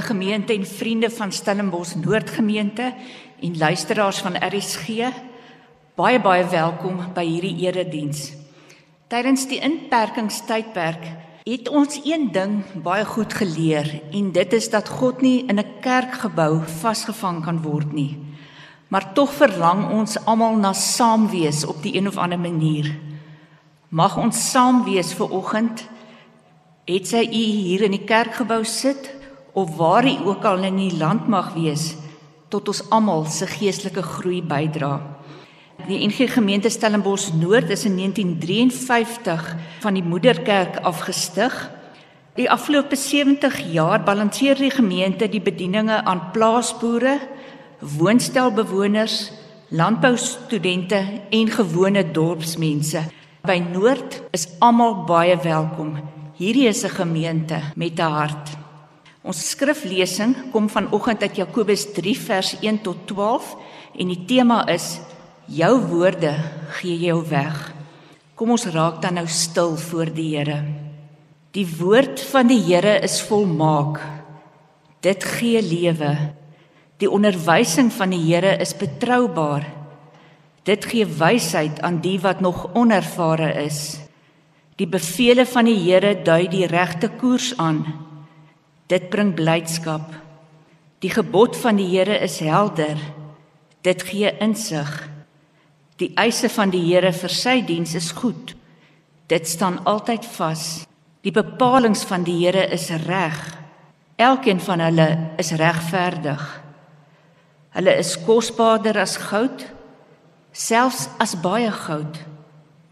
Liewe gemeente en vriende van Stellenbosch Noordgemeente en luisteraars van RSG, baie baie welkom by hierdie erediens. Tydens die inperkingstydperk het ons een ding baie goed geleer en dit is dat God nie in 'n kerkgebou vasgevang kan word nie. Maar tog verlang ons almal na saam wees op die een of ander manier. Mag ons saam wees vir oggend. Het sy u hier in die kerkgebou sit of waar u ook al in die land mag wees tot ons almal se geestelike groei bydra. Die NG Gemeente Stellenbosch Noord is in 1953 van die moederkerk afgestig. Die afgelope 70 jaar balanseer die gemeente die bedieninge aan plaasboere, woonstelbewoners, landboustudente en gewone dorpsmense. By Noord is almal baie welkom. Hierdie is 'n gemeente met 'n hart. Ons skriflesing kom vanoggend uit Jakobus 3 vers 1 tot 12 en die tema is Jou woorde gee jou weg. Kom ons raak dan nou stil voor die Here. Die woord van die Here is volmaak. Dit gee lewe. Die onderwysing van die Here is betroubaar. Dit gee wysheid aan die wat nog onervare is. Die beveel van die Here dui die regte koers aan. Dit bring blydskap. Die gebod van die Here is helder. Dit gee insig. Die eise van die Here vir sy diens is goed. Dit staan altyd vas. Die bepalinge van die Here is reg. Elkeen van hulle is regverdig. Hulle is kosbaarder as goud, selfs as baie goud.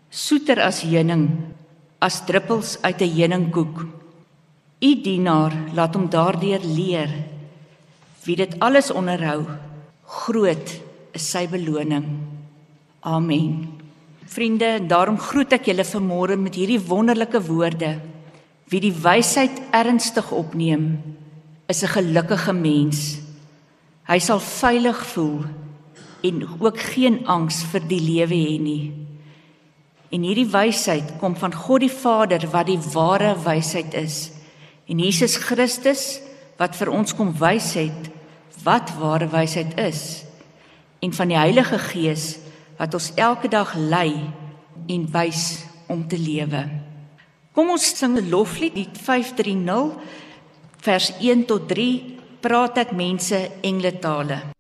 Soeter as heuning, as druppels uit 'n heuningkoek. U dienaar laat hom daardeur leer. Wie dit alles onderhou, groot is sy beloning. Amen. Vriende, daarom groet ek julle vanmôre met hierdie wonderlike woorde. Wie die wysheid ernstig opneem, is 'n gelukkige mens. Hy sal veilig voel en ook geen angs vir die lewe hê nie. En hierdie wysheid kom van God die Vader wat die ware wysheid is en Jesus Christus wat vir ons kom wys het wat ware wysheid is en van die Heilige Gees wat ons elke dag lei en wys om te lewe. Kom ons sing 'n loflied, die 530 vers 1 tot 3, praat ek mense engletale.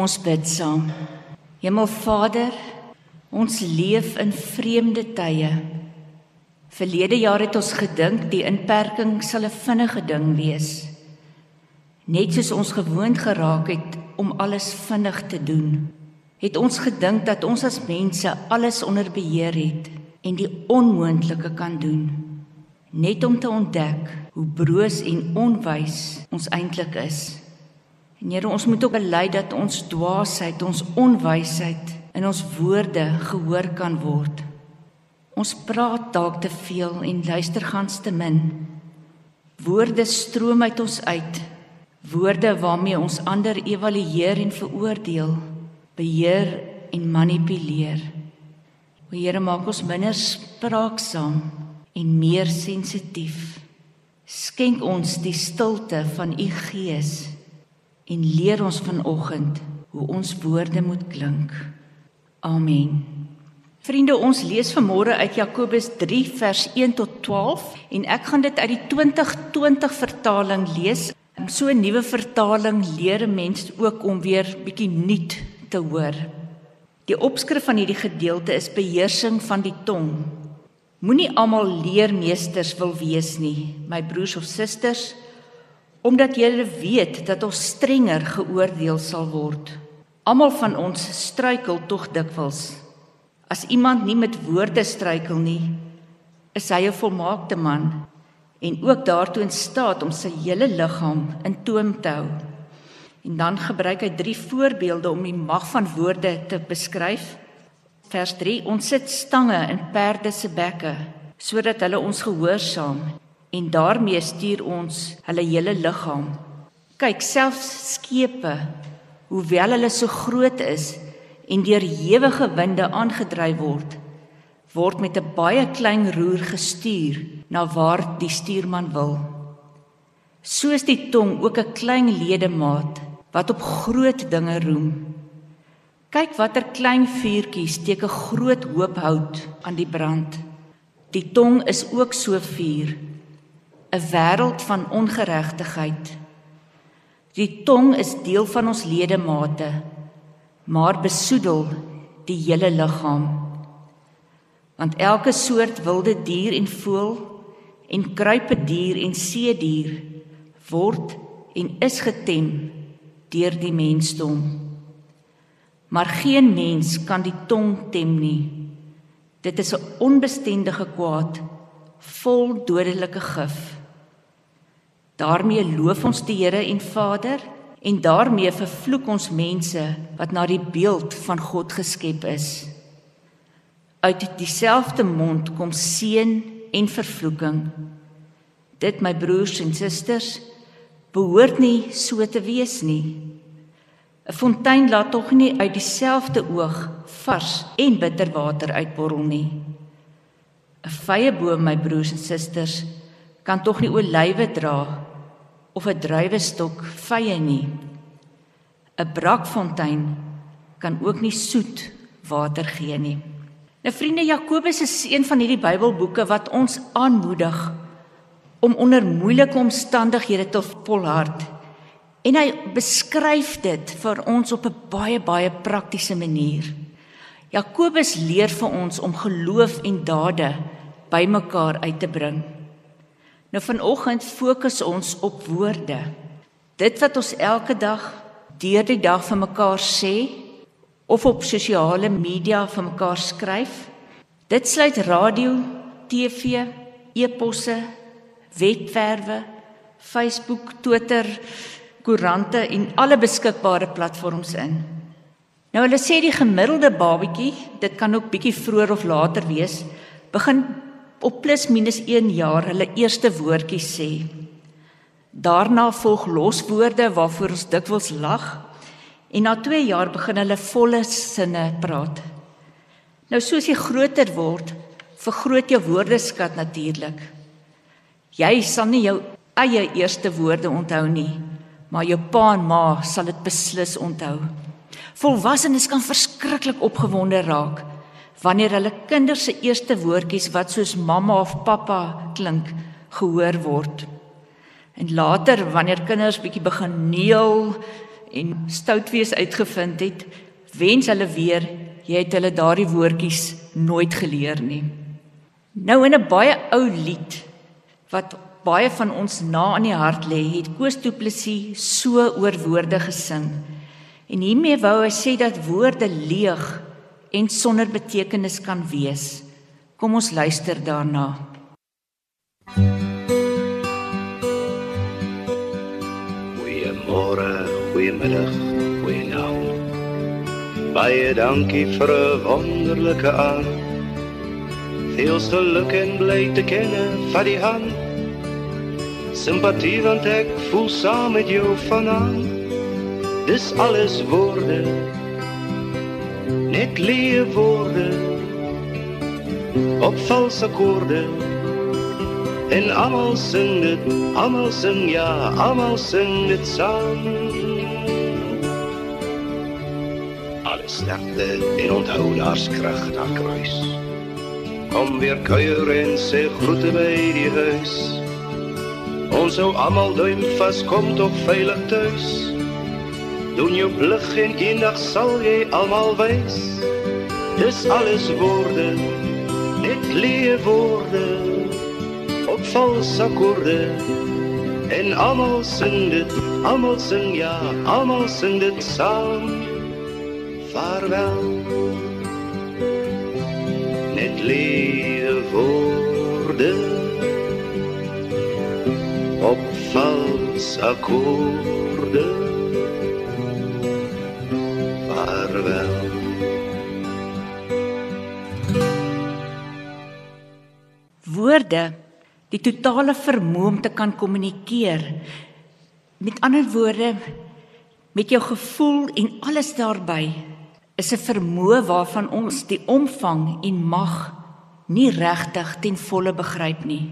Kom ons bid saam. Hemelvader, ons leef in vreemde tye. Verlede jaar het ons gedink die inperking sal 'n vinnige ding wees. Net soos ons gewoond geraak het om alles vinnig te doen, het ons gedink dat ons as mense alles onder beheer het en die onmoontlike kan doen. Net om te ontdek hoe broos en onwys ons eintlik is. En Here, ons moet ook bely dat ons dwaasheid, ons onwysheid in ons woorde gehoor kan word. Ons praat dalk te veel en luister gans te min. Woorde stroom uit ons uit. Woorde waarmee ons ander evalueer en veroordeel, beheer en manipuleer. O Here, maak ons minder spraaksaam en meer sensitief. Skenk ons die stilte van u Gees en leer ons vanoggend hoe ons woorde moet klink. Amen. Vriende, ons lees vanmôre uit Jakobus 3 vers 1 tot 12 en ek gaan dit uit die 2020 vertaling lees. So 'n nuwe vertaling leer 'n mens ook om weer bietjie nuut te hoor. Die opskrif van hierdie gedeelte is beheersing van die tong. Moenie almal leermeesters wil wees nie, my broers of susters, omdat julle weet dat ons strenger geoordeel sal word. Almal van ons struikel tog dikwels. As iemand nie met woorde struikel nie, is hy 'n volmaakte man en ook daartoe in staat om sy hele liggaam in toom te hou. En dan gebruik hy drie voorbeelde om die mag van woorde te beskryf. Vers 3: Ons sit stange in perde se bekke sodat hulle ons gehoorsaam en daarmee stuur ons hulle hele liggaam. Kyk, selfs skepe, hoewel hulle so groot is en deur ewige winde aangedryf word, word met 'n baie klein roer gestuur na waar die stuurman wil. Soos die tong ook 'n klein ledemaat wat op groot dinge roem. Kyk watter klein vuurtjie steek 'n groot hoop hout aan die brand. Die tong is ook so vuur, 'n wêreld van ongeregtigheid. Die tong is deel van ons ledemate, maar besoedel die hele liggaam. Want elke soort wilde dier en voël en kruipedier en seedier word en is getem deur die mensdom maar geen mens kan die tong tem nie. Dit is 'n onbestendige kwaad, vol dodelike gif. Daarmee loof ons die Here en Vader en daarmee vervloek ons mense wat na die beeld van God geskep is. Uit dieselfde mond kom seën en vervloeking. Dit my broers en susters behoort nie so te wees nie. 'n Fontein laat tog nie uit dieselfde oog vars en bitter water uitborrel nie. 'n Vye boom, my broers en susters, kan tog nie olywe dra of 'n druiwestok vye nie. 'n Brakfontein kan ook nie soet water gee nie. Nou vriende, Jakobus is een van hierdie Bybelboeke wat ons aanmoedig om onder moeilike omstandighede te volhard En hy beskryf dit vir ons op 'n baie baie praktiese manier. Jakobus leer vir ons om geloof en dade bymekaar uit te bring. Nou vanoggend fokus ons op woorde. Dit wat ons elke dag deur die dag vir mekaar sê of op sosiale media vir mekaar skryf. Dit sluit radio, TV, e-posse, webwerwe, Facebook, Twitter, koerante en alle beskikbare platforms in. Nou hulle sê die gemiddelde babatjie, dit kan ook bietjie vroeër of later wees, begin op plus minus 1 jaar hulle eerste woordjies sê. Daarna volg loswoorde waarvoor ons dikwels lag en na 2 jaar begin hulle volle sinne praat. Nou soos jy groter word, vergroot jou woordeskat natuurlik. Jy sal nie jou eie eerste woorde onthou nie, maar jou pa en ma sal dit beslis onthou. Volwassenes kan verskriklik opgewonde raak wanneer hulle kinders se eerste woordjies wat soos mamma of pappa klink gehoor word. En later wanneer kinders bietjie begin neel en stout wees uitgevind het, wens hulle weer jy het hulle daardie woordjies nooit geleer nie. Nou in 'n baie ou lied wat baie van ons na in die hart lê, het Koos Du Plessis so oor woorde gesing. En hiermee wou hy sê dat woorde leeg en sonder betekenis kan wees. Kom ons luister daarna. Goeiemôre, goeiemiddag, goeienaand. Baie dankie vir 'n wonderlike aand. Veel geluk en bly te kenne van die hand. Sympathie want ek voel saam met jou vanaand. Dis alles woorde. Net leë woorde. Op valse akkoorde. En almal sing dit, almal sing ja, almal sing dit saam. Alles sterkte en onthou daar's krag daar kruis. Kom weer kuier en sê groete by die huis. Ons sou almal duim vas kom tot veilig tuis. Doen jou plig en eendag sal jy almal wys. Dis alles woorde, net leë woorde op valse akkoorde. En almal sing dit, almal sing ja, almal sing dit saam. Vaarwel. Net leë woorde op valse akkoorde. Woorde, die totale vermoë om te kan kommunikeer. Met ander woorde, met jou gevoel en alles daarbey is 'n vermoë waarvan ons die omvang en mag nie regtig ten volle begryp nie.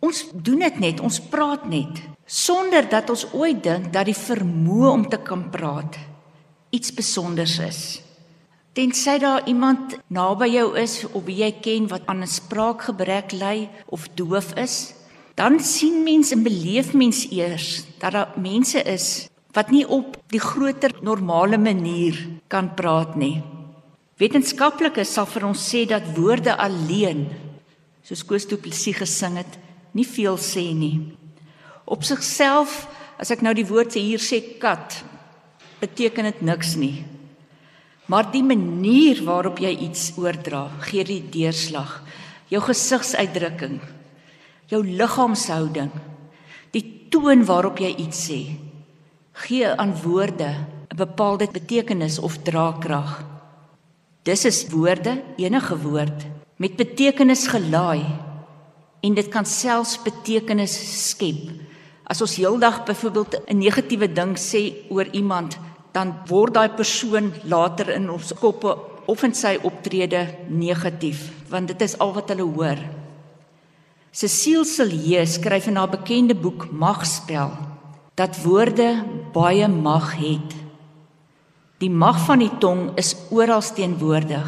Ons doen dit net, ons praat net sonder dat ons ooit dink dat die vermoë om te kan praat iets spesonders is. Tensy daar iemand naby jou is of wie jy ken wat aan 'n spraakgebrek ly of doof is, dan sien mens en beleef mens eers dat daar mense is wat nie op die groter normale manier kan praat nie. Wetenskaplikes sal vir ons sê dat woorde alleen, soos Koos Du Plessis gesing het, nie veel sê nie. Op sigself, as ek nou die woord sê hier sê kat, beteken dit niks nie. Maar die manier waarop jy iets oordra, gee die deurslag. Jou gesigsuitdrukking, jou liggaamshouding, die toon waarop jy iets sê, gee aan woorde 'n bepaalde betekenis of draagkrag. Dis is woorde, enige woord met betekenis gelaai en dit kan selfs betekenis skep. As ons heeldag byvoorbeeld 'n negatiewe ding sê oor iemand, dan word daai persoon later in ons koppe of in sy optrede negatief, want dit is al wat hulle hoor. Cecile Silje skryf in haar bekende boek Magspel dat woorde baie mag het. Die mag van die tong is oral teenwoordig.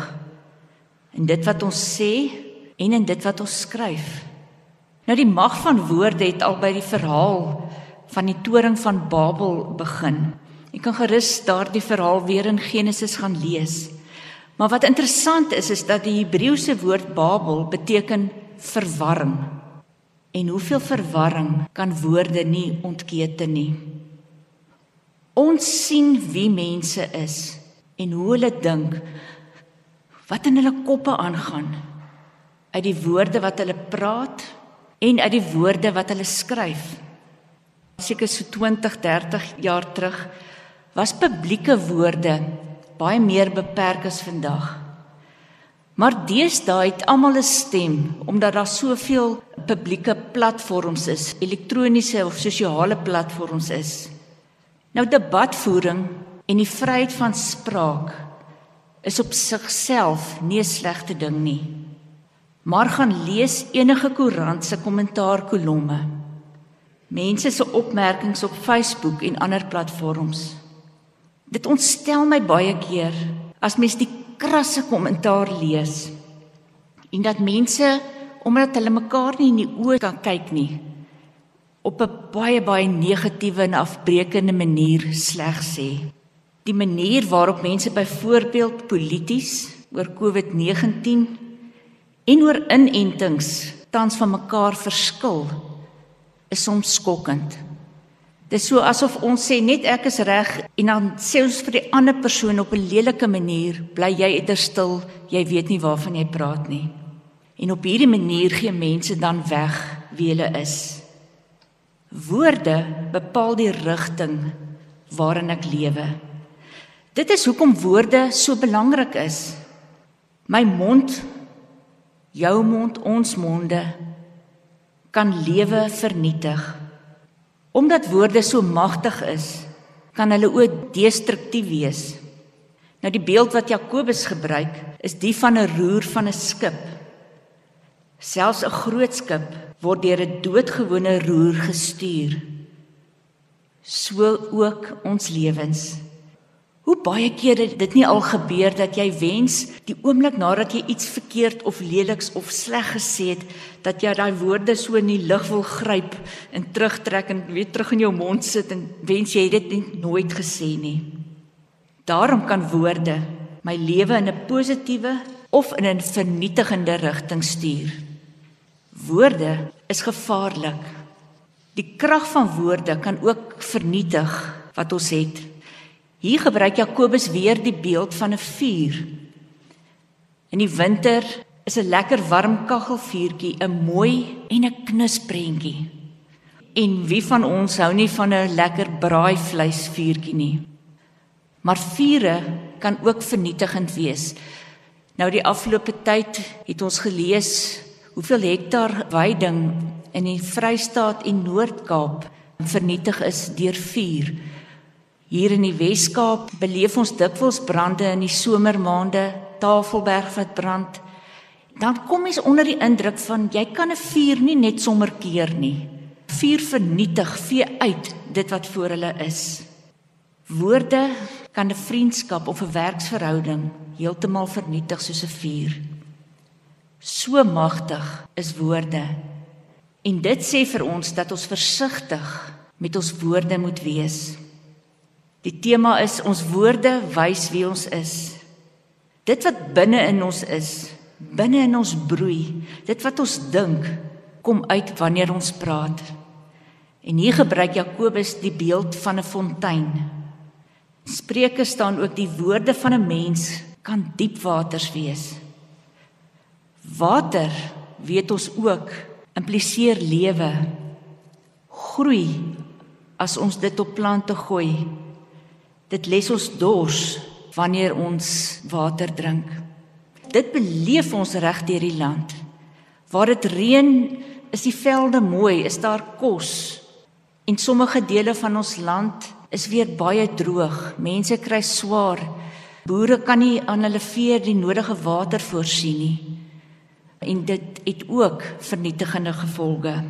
In dit wat ons sê en in dit wat ons skryf. Nou die mag van woorde het al by die verhaal van die toring van Babel begin. Jy kan gerus daardie verhaal weer in Genesis gaan lees. Maar wat interessant is is dat die Hebreëse woord Babel beteken verwarring. En hoeveel verwarring kan woorde nie ontkete nie. Ons sien wie mense is en hoe hulle dink wat in hulle koppe aangaan uit die woorde wat hulle praat en uit die woorde wat hulle skryf. Seker so 20, 30 jaar terug was publieke woorde baie meer beperk as vandag. Maar deesdae het almal 'n stem omdat daar soveel publieke platforms is, elektroniese of sosiale platforms is. Nou debatvoering en die vryheid van spraak is op sigself nie 'n slegte ding nie. Maar gaan lees enige koerant se kommentaarkolomme. Mense se opmerkings op Facebook en ander platforms. Dit ontstel my baie keer as mens die krasse kommentaar lees en dat mense omdat hulle mekaar nie in die oë kan kyk nie op 'n baie baie negatiewe en afbreekende manier sleg sê. Die manier waarop mense byvoorbeeld polities oor COVID-19 en oor inentings tans van mekaar verskil is soms skokkend. Dit is so asof ons sê net ek is reg en dan sê ons vir die ander persoon op 'n lelike manier, bly jy eers stil, jy weet nie waarvan jy praat nie. En op hierdie manier gee mense dan weg wie hulle is. Woorde bepaal die rigting waarin ek lewe. Dit is hoekom woorde so belangrik is. My mond, jou mond, ons monde kan lewe vernietig. Omdat woorde so magtig is, kan hulle ook destruktief wees. Nou die beeld wat Jakobus gebruik, is die van 'n roer van 'n skip. Selfs 'n groot skip word deur 'n doodgewone roer gestuur. So ook ons lewens. Hoe baie keer het dit nie al gebeur dat jy wens die oomblik nadat jy iets verkeerd of leliks of sleg gesê het, dat jy daai woorde so in die lug wil gryp en terugtrek en weer terug in jou mond sit en wens jy dit net nooit gesê nie. Daarom kan woorde my lewe in 'n positiewe of in 'n vernietigende rigting stuur. Woorde is gevaarlik. Die krag van woorde kan ook vernietig wat ons het. Hier gebruik Jakobus weer die beeld van 'n vuur. In die winter is 'n lekker warm kaggelvuurtjie 'n mooi en 'n knus prentjie. En wie van ons hou nie van 'n lekker braaivleisvuurtjie nie? Maar vure kan ook vernietigend wees. Nou die afgelope tyd het ons gelees hoeveel hektaar weiding in die Vrystaat en Noord-Kaap vernietig is deur vuur. Hier in die Wes-Kaap beleef ons dikwels brande in die somermaande, Tafelberg wat brand. Dan kom mens onder die indruk van jy kan 'n vuur nie net sommer keer nie. Vuur vernietig, vee uit dit wat voor hulle is. Woorde kan 'n vriendskap of 'n werksverhouding heeltemal vernietig soos 'n vuur. So magtig is woorde. En dit sê vir ons dat ons versigtig met ons woorde moet wees. Die tema is ons woorde wys wie ons is. Dit wat binne in ons is, binne in ons broei, dit wat ons dink, kom uit wanneer ons praat. En hier gebruik Jakobus die beeld van 'n fontein. Spreuke staan ook die woorde van 'n mens kan diep waters wees. Water, weet ons ook, impliseer lewe. Groei as ons dit op plante gooi Dit les ons dors wanneer ons water drink. Dit beleef ons reg deur die land. Waar dit reën, is die velde mooi, is daar kos. En sommige dele van ons land is weer baie droog. Mense kry swaar. Boere kan nie aan hulle vee die nodige water voorsien nie. En dit het ook vernietigende gevolge.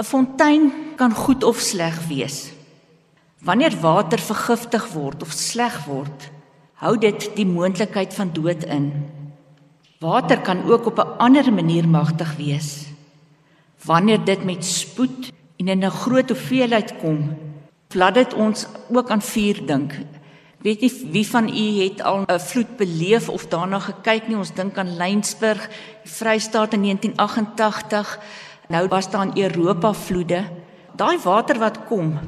'n Fontein kan goed of sleg wees. Wanneer water vergiftig word of sleg word, hou dit die moontlikheid van dood in. Water kan ook op 'n ander manier magtig wees. Wanneer dit met spoed en in 'n groot hoeveelheid kom, laat dit ons ook aan vuur dink. Weet nie wie van u het al 'n vloed beleef of daarna gekyk nie. Ons dink aan Lensburg, Vrystaat in 1988. Nou was daar in Europa vloede. Daai water wat kom,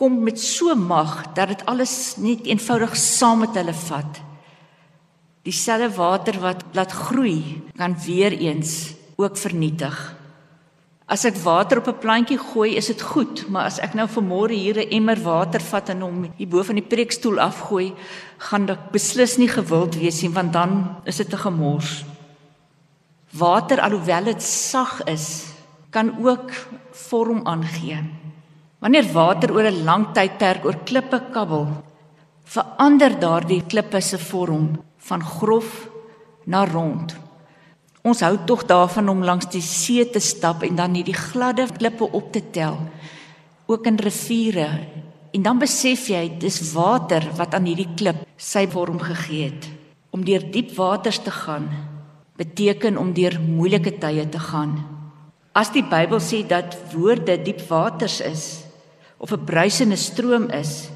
kom met so mag dat dit alles net eenvoudig saam met hulle vat. Dieselfde water wat laat groei, kan weer eens ook vernietig. As ek water op 'n plantjie gooi, is dit goed, maar as ek nou vanmôre hier 'n emmer water vat en hom hier bo van die preekstoel afgooi, gaan dit beslis nie gewild wees nie, want dan is dit 'n gemors. Water alhoewel dit sag is, kan ook vorm aangee. Wanneer water oor 'n lang tydperk oor klippe kabbel, verander daardie klippe se vorm van grof na rond. Ons hou tog daarvan om langs die see te stap en dan hierdie gladde klippe op te tel, ook in riviere. En dan besef jy dis water wat aan hierdie klip sy vorm gegee het. Om deur diep waters te gaan beteken om deur moeilike tye te gaan. As die Bybel sê dat woorde diep waters is of 'n bruisende stroom is,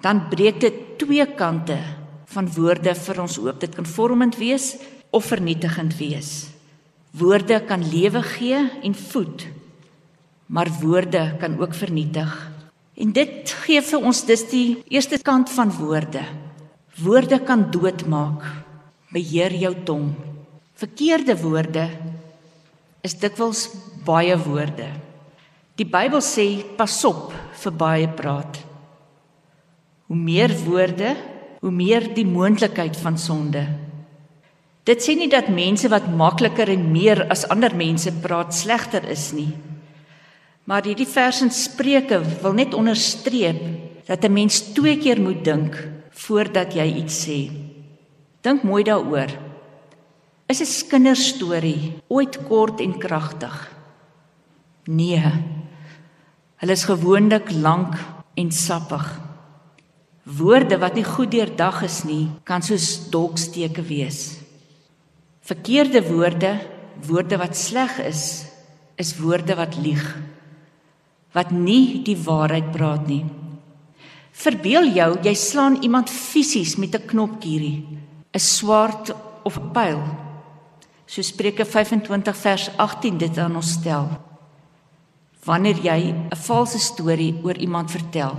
dan breek dit twee kante van woorde vir ons oop. Dit kan vormend wees of vernietigend wees. Woorde kan lewe gee en voed, maar woorde kan ook vernietig. En dit gee vir ons dis die eerste kant van woorde. Woorde kan doodmaak. Beheer jou tong. Verkeerde woorde is dikwels baie woorde. Die Bybel sê pas op vir baie praat. Hoe meer woorde, hoe meer die moontlikheid van sonde. Dit sê nie dat mense wat makliker en meer as ander mense praat slegter is nie. Maar hierdie vers in Spreuke wil net onderstreep dat 'n mens twee keer moet dink voordat jy iets sê. Dink mooi daaroor. Is 'n kinderstorie ooit kort en kragtig? Nee. Hulle is gewoonlik lank en sappig. Woorde wat nie goed deurdag is nie, kan soos dolksteke wees. Verkeerde woorde, woorde wat sleg is, is woorde wat lieg. Wat nie die waarheid praat nie. Verbeel jou jy slaan iemand fisies met 'n knoppkierie, 'n swaard of 'n pyl So Spreuke 25 vers 18 dit aan ons stel. Wanneer jy 'n valse storie oor iemand vertel,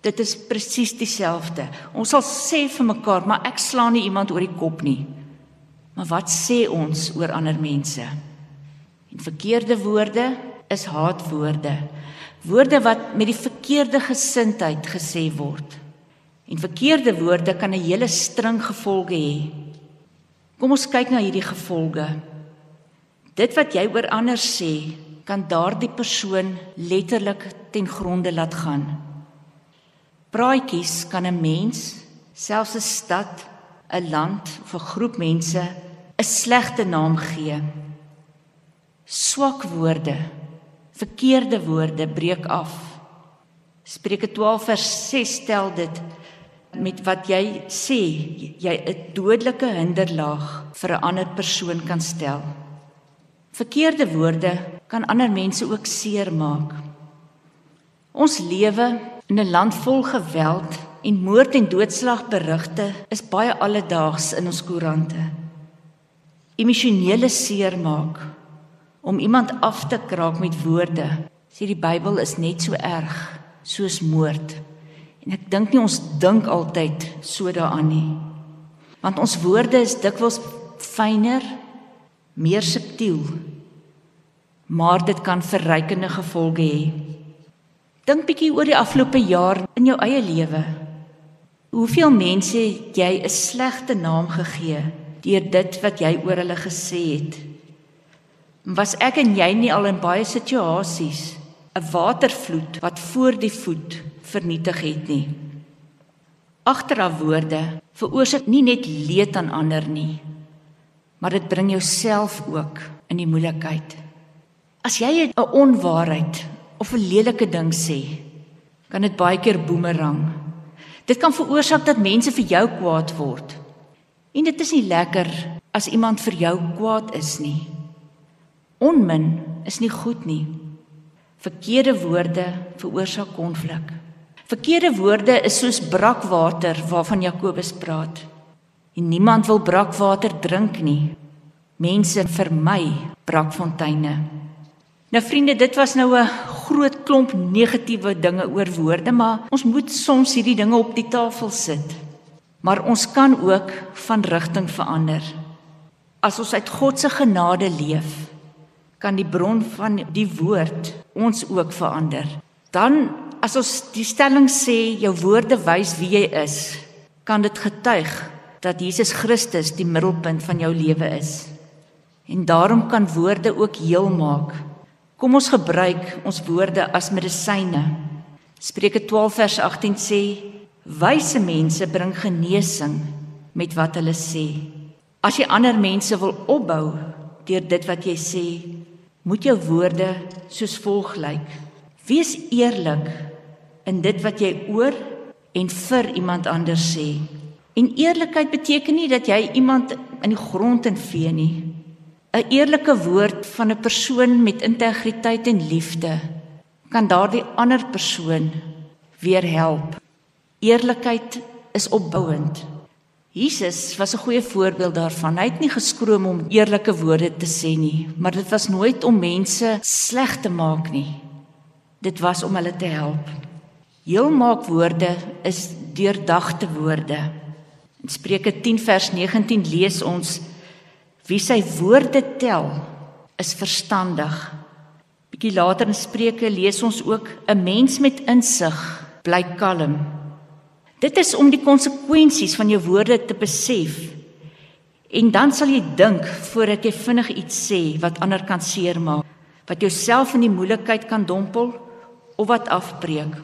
dit is presies dieselfde. Ons sal sê vir mekaar, maar ek slaan nie iemand oor die kop nie. Maar wat sê ons oor ander mense? En verkeerde woorde is haatwoorde. Woorde wat met die verkeerde gesindheid gesê word. En verkeerde woorde kan 'n hele string gevolge hê. Kom ons kyk na hierdie gevolge. Dit wat jy oor ander sê, kan daardie persoon letterlik ten gronde laat gaan. Praatjies kan 'n mens, selfs 'n stad, 'n land of 'n groep mense 'n slegte naam gee. Swak woorde, verkeerde woorde breek af. Spreuke 12 vers 6 stel dit met wat jy sê jy 'n dodelike hinderlaag vir 'n ander persoon kan stel. Verkeerde woorde kan ander mense ook seermaak. Ons lewe in 'n land vol geweld en moord en doodslag berigte is baie alledaags in ons koerante. Emosionele seermaak om iemand af te kraak met woorde, sê die Bybel is net so erg soos moord. En ek dink nie ons dink altyd so daaraan nie. Want ons woorde is dikwels fyner, meer subtiel. Maar dit kan verrykende gevolge hê. Dink bietjie oor die afgelope jaar in jou eie lewe. Hoeveel mense het jy 'n slegte naam gegee deur dit wat jy oor hulle gesê het? Was ek en jy nie al in baie situasies 'n watervloed wat voor die voet vernietig het nie. Agteraf woorde veroorsaak nie net leed aan ander nie, maar dit bring jouself ook in die moeilikheid. As jy 'n onwaarheid of 'n lelike ding sê, kan dit baie keer boemerang. Dit kan veroorsaak dat mense vir jou kwaad word. En dit is nie lekker as iemand vir jou kwaad is nie. Onmin is nie goed nie. Verkeerde woorde veroorsaak konflik. Verkeerde woorde is soos brakwater waarvan Jakobus praat. En niemand wil brakwater drink nie. Mense vermy brakfonteine. Nou vriende, dit was nou 'n groot klomp negatiewe dinge oor woorde, maar ons moet soms hierdie dinge op die tafel sit. Maar ons kan ook van rigting verander. As ons uit God se genade leef, kan die bron van die woord ons ook verander. Dan as ons die stelling sê jou woorde wys wie jy is, kan dit getuig dat Jesus Christus die middelpunt van jou lewe is. En daarom kan woorde ook heel maak. Kom ons gebruik ons woorde as medisyne. Spreuke 12 vers 18 sê: Wyse mense bring genesing met wat hulle sê. As jy ander mense wil opbou deur dit wat jy sê, moet jou woorde soos volg lyk: Wees eerlik in dit wat jy oor en vir iemand anders sê. En eerlikheid beteken nie dat jy iemand in die grond en vee nie. 'n eerlike woord van 'n persoon met integriteit en liefde kan daardie ander persoon weer help. Eerlikheid is opbouend. Jesus was 'n goeie voorbeeld daarvan. Hy het nie geskroom om eerlike woorde te sê nie, maar dit was nooit om mense sleg te maak nie. Dit was om hulle te help. Heelmaak woorde is deurdagte woorde. In Spreuke 10 vers 19 lees ons wie sy woorde tel is verstandig. Bietjie later in Spreuke lees ons ook 'n mens met insig bly kalm. Dit is om die konsekwensies van jou woorde te besef. En dan sal jy dink voordat jy vinnig iets sê wat ander kan seermaak, wat jouself in die moeilikheid kan dompel of wat afbreek.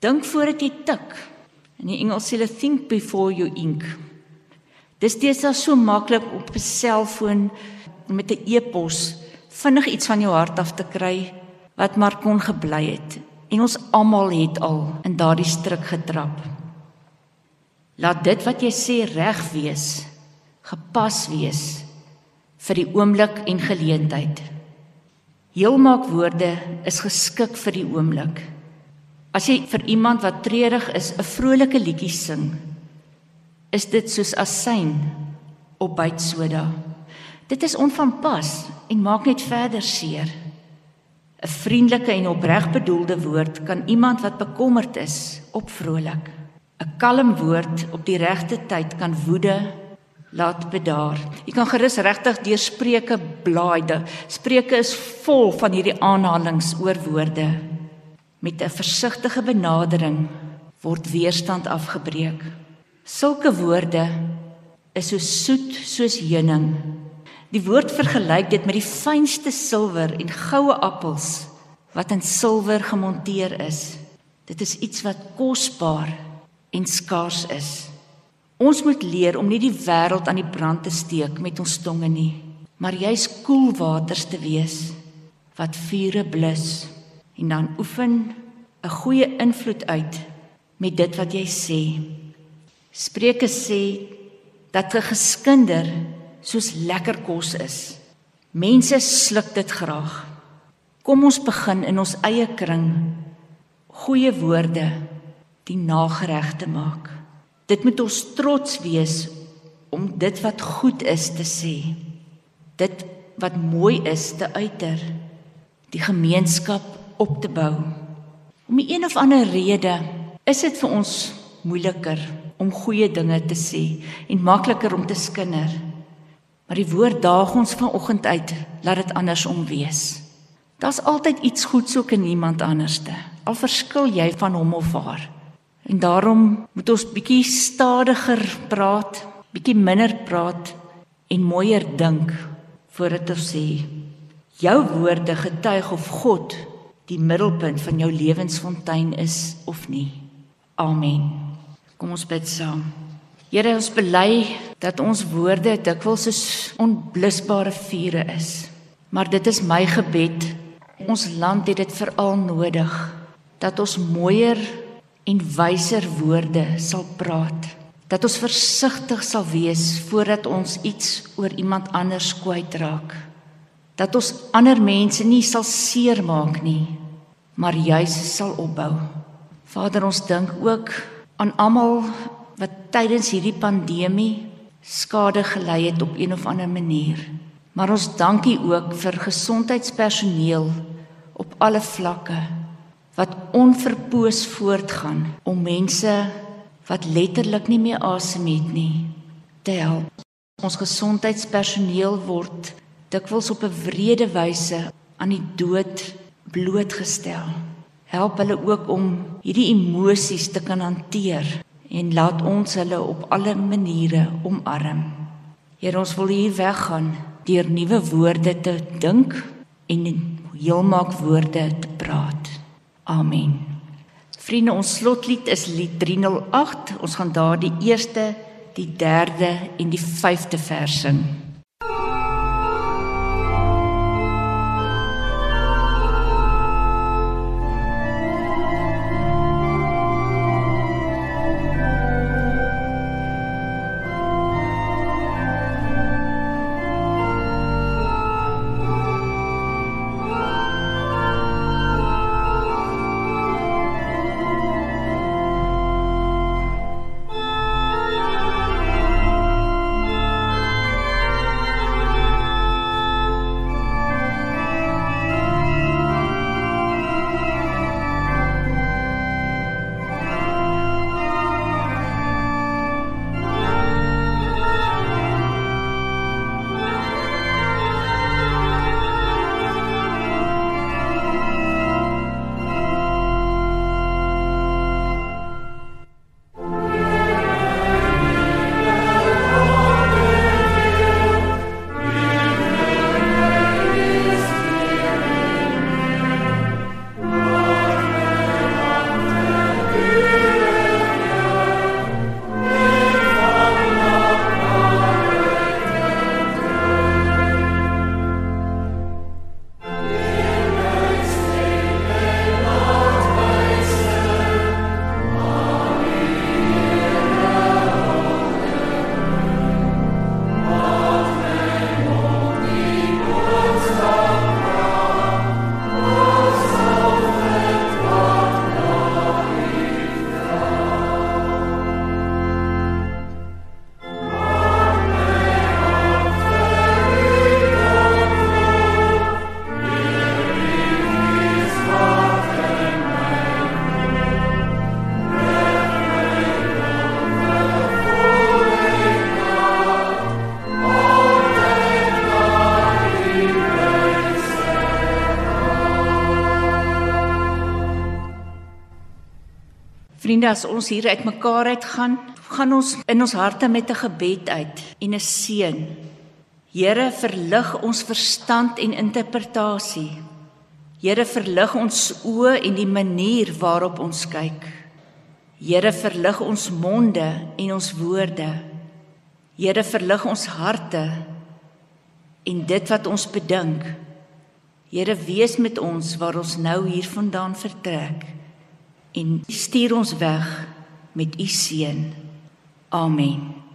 Dink voordat jy tik. In die Engels sê hulle think before you ink. Dis deesdae so maklik op 'n selfoon met 'n e-pos vinnig iets van jou hart af te kry wat maar kon gebly het en ons almal het al in daardie struik getrap. Laat dit wat jy sê reg wees, gepas wees vir die oomblik en geleentheid. Heelmaak woorde is geskik vir die oomblik. As jy vir iemand wat treurig is 'n vrolike liedjie sing, is dit soos asyn op byt soda. Dit is onvanpas en maak net verder seer. 'n Vriendelike en opreg bedoelde woord kan iemand wat bekommerd is opvrolik. 'n Kalm woord op die regte tyd kan woede laat bedaar. Jy kan gerus regtig deur Spreuke blaaide. Spreuke is vol van hierdie aanhalinge oor woorde. Met 'n versigtige benadering word weerstand afgebreek. Sulke woorde is so soet soos heuning Die woord vergelyk dit met die fynste silwer en goue appels wat in silwer gemonteer is. Dit is iets wat kosbaar en skaars is. Ons moet leer om nie die wêreld aan die brand te steek met ons tonge nie, maar juis koelwaters te wees wat vure blus en dan oefen 'n goeie invloed uit met dit wat jy sê. Spreuke sê dat 'n geskinder soos lekker kos is. Mense sluk dit graag. Kom ons begin in ons eie kring goeie woorde die nagereg te maak. Dit moet ons trots wees om dit wat goed is te sê. Dit wat mooi is te uiter. Die gemeenskap op te bou. Om 'n of ander rede is dit vir ons moeiliker om goeie dinge te sê en makliker om te skinder. Maar die woord daag ons vanoggend uit, laat dit andersom wees. Daar's altyd iets goeds ook in iemand anderste. Al verskil jy van hom of haar. En daarom moet ons bietjie stadiger praat, bietjie minder praat en mooier dink voordat ons sê jou woorde getuig of God die middelpunt van jou lewensfontein is of nie. Amen. Kom ons bid saam. Here ons bely dat ons woorde dikwels soos onblusbare vure is. Maar dit is my gebed. Ons land het dit veral nodig dat ons mooier en wyser woorde sal praat. Dat ons versigtig sal wees voordat ons iets oor iemand anders kwytraak. Dat ons ander mense nie sal seermaak nie, maar juis sal opbou. Vader, ons dink ook aan almal wat tydens hierdie pandemie skade gelei het op een of ander manier. Maar ons dankie ook vir gesondheidspersoneel op alle vlakke wat onverpoos voortgaan om mense wat letterlik nie meer asem het nie te help. Ons gesondheidspersoneel word dikwels op 'n wrede wyse aan die dood blootgestel. Help hulle ook om hierdie emosies te kan hanteer en laat ons hulle op alle maniere omarm. Here ons wil hier weggaan deur nuwe woorde te dink en heelmaak woorde te praat. Amen. Vriende, ons slotlied is lied 308. Ons gaan daar die eerste, die derde en die vyfde vers sing. As ons hier uitmekaar uitgaan, gaan ons in ons harte met 'n gebed uit en 'n seën. Here, verlig ons verstand en interpretasie. Here, verlig ons oë en die manier waarop ons kyk. Here, verlig ons monde en ons woorde. Here, verlig ons harte en dit wat ons bedink. Here, wees met ons waar ons nou hiervandaan vertrek en stuur ons weg met u seën. Amen.